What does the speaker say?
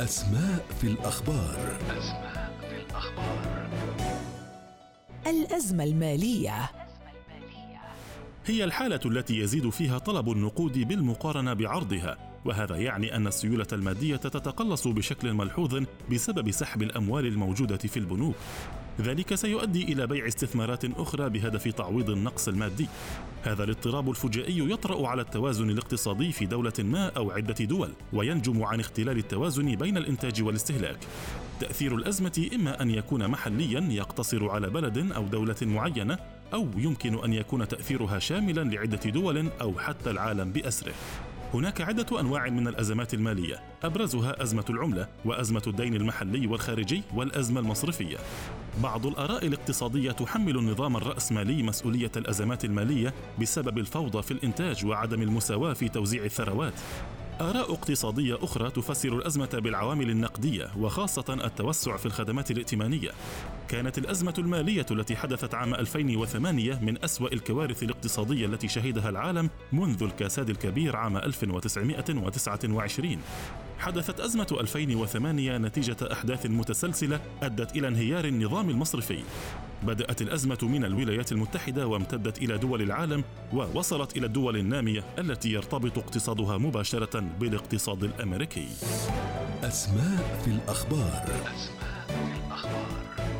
أسماء في الأخبار. أسماء في الأخبار الأزمة المالية. هي الحالة التي يزيد فيها طلب النقود بالمقارنة بعرضها وهذا يعني أن السيولة المادية تتقلص بشكل ملحوظ بسبب سحب الأموال الموجودة في البنوك. ذلك سيؤدي إلى بيع استثمارات أخرى بهدف تعويض النقص المادي. هذا الاضطراب الفجائي يطرأ على التوازن الاقتصادي في دولة ما أو عدة دول وينجم عن اختلال التوازن بين الإنتاج والاستهلاك. تأثير الأزمة إما أن يكون محليا يقتصر على بلد أو دولة معينة أو يمكن أن يكون تأثيرها شاملا لعدة دول أو حتى العالم بأسره. هناك عدة أنواع من الأزمات المالية، أبرزها أزمة العملة، وأزمة الدين المحلي والخارجي، والأزمة المصرفية. بعض الآراء الاقتصادية تحمل النظام الرأسمالي مسؤولية الأزمات المالية بسبب الفوضى في الإنتاج وعدم المساواة في توزيع الثروات. آراء اقتصادية أخرى تفسر الأزمة بالعوامل النقدية وخاصة التوسع في الخدمات الائتمانية. كانت الأزمة المالية التي حدثت عام 2008 من أسوأ الكوارث الاقتصادية التي شهدها العالم منذ الكاساد الكبير عام 1929 حدثت أزمة 2008 نتيجة أحداث متسلسلة أدت إلى انهيار النظام المصرفي. بدأت الأزمة من الولايات المتحدة وامتدت إلى دول العالم ووصلت إلى الدول النامية التي يرتبط اقتصادها مباشرة بالاقتصاد الأمريكي. أسماء في الأخبار أسماء في الأخبار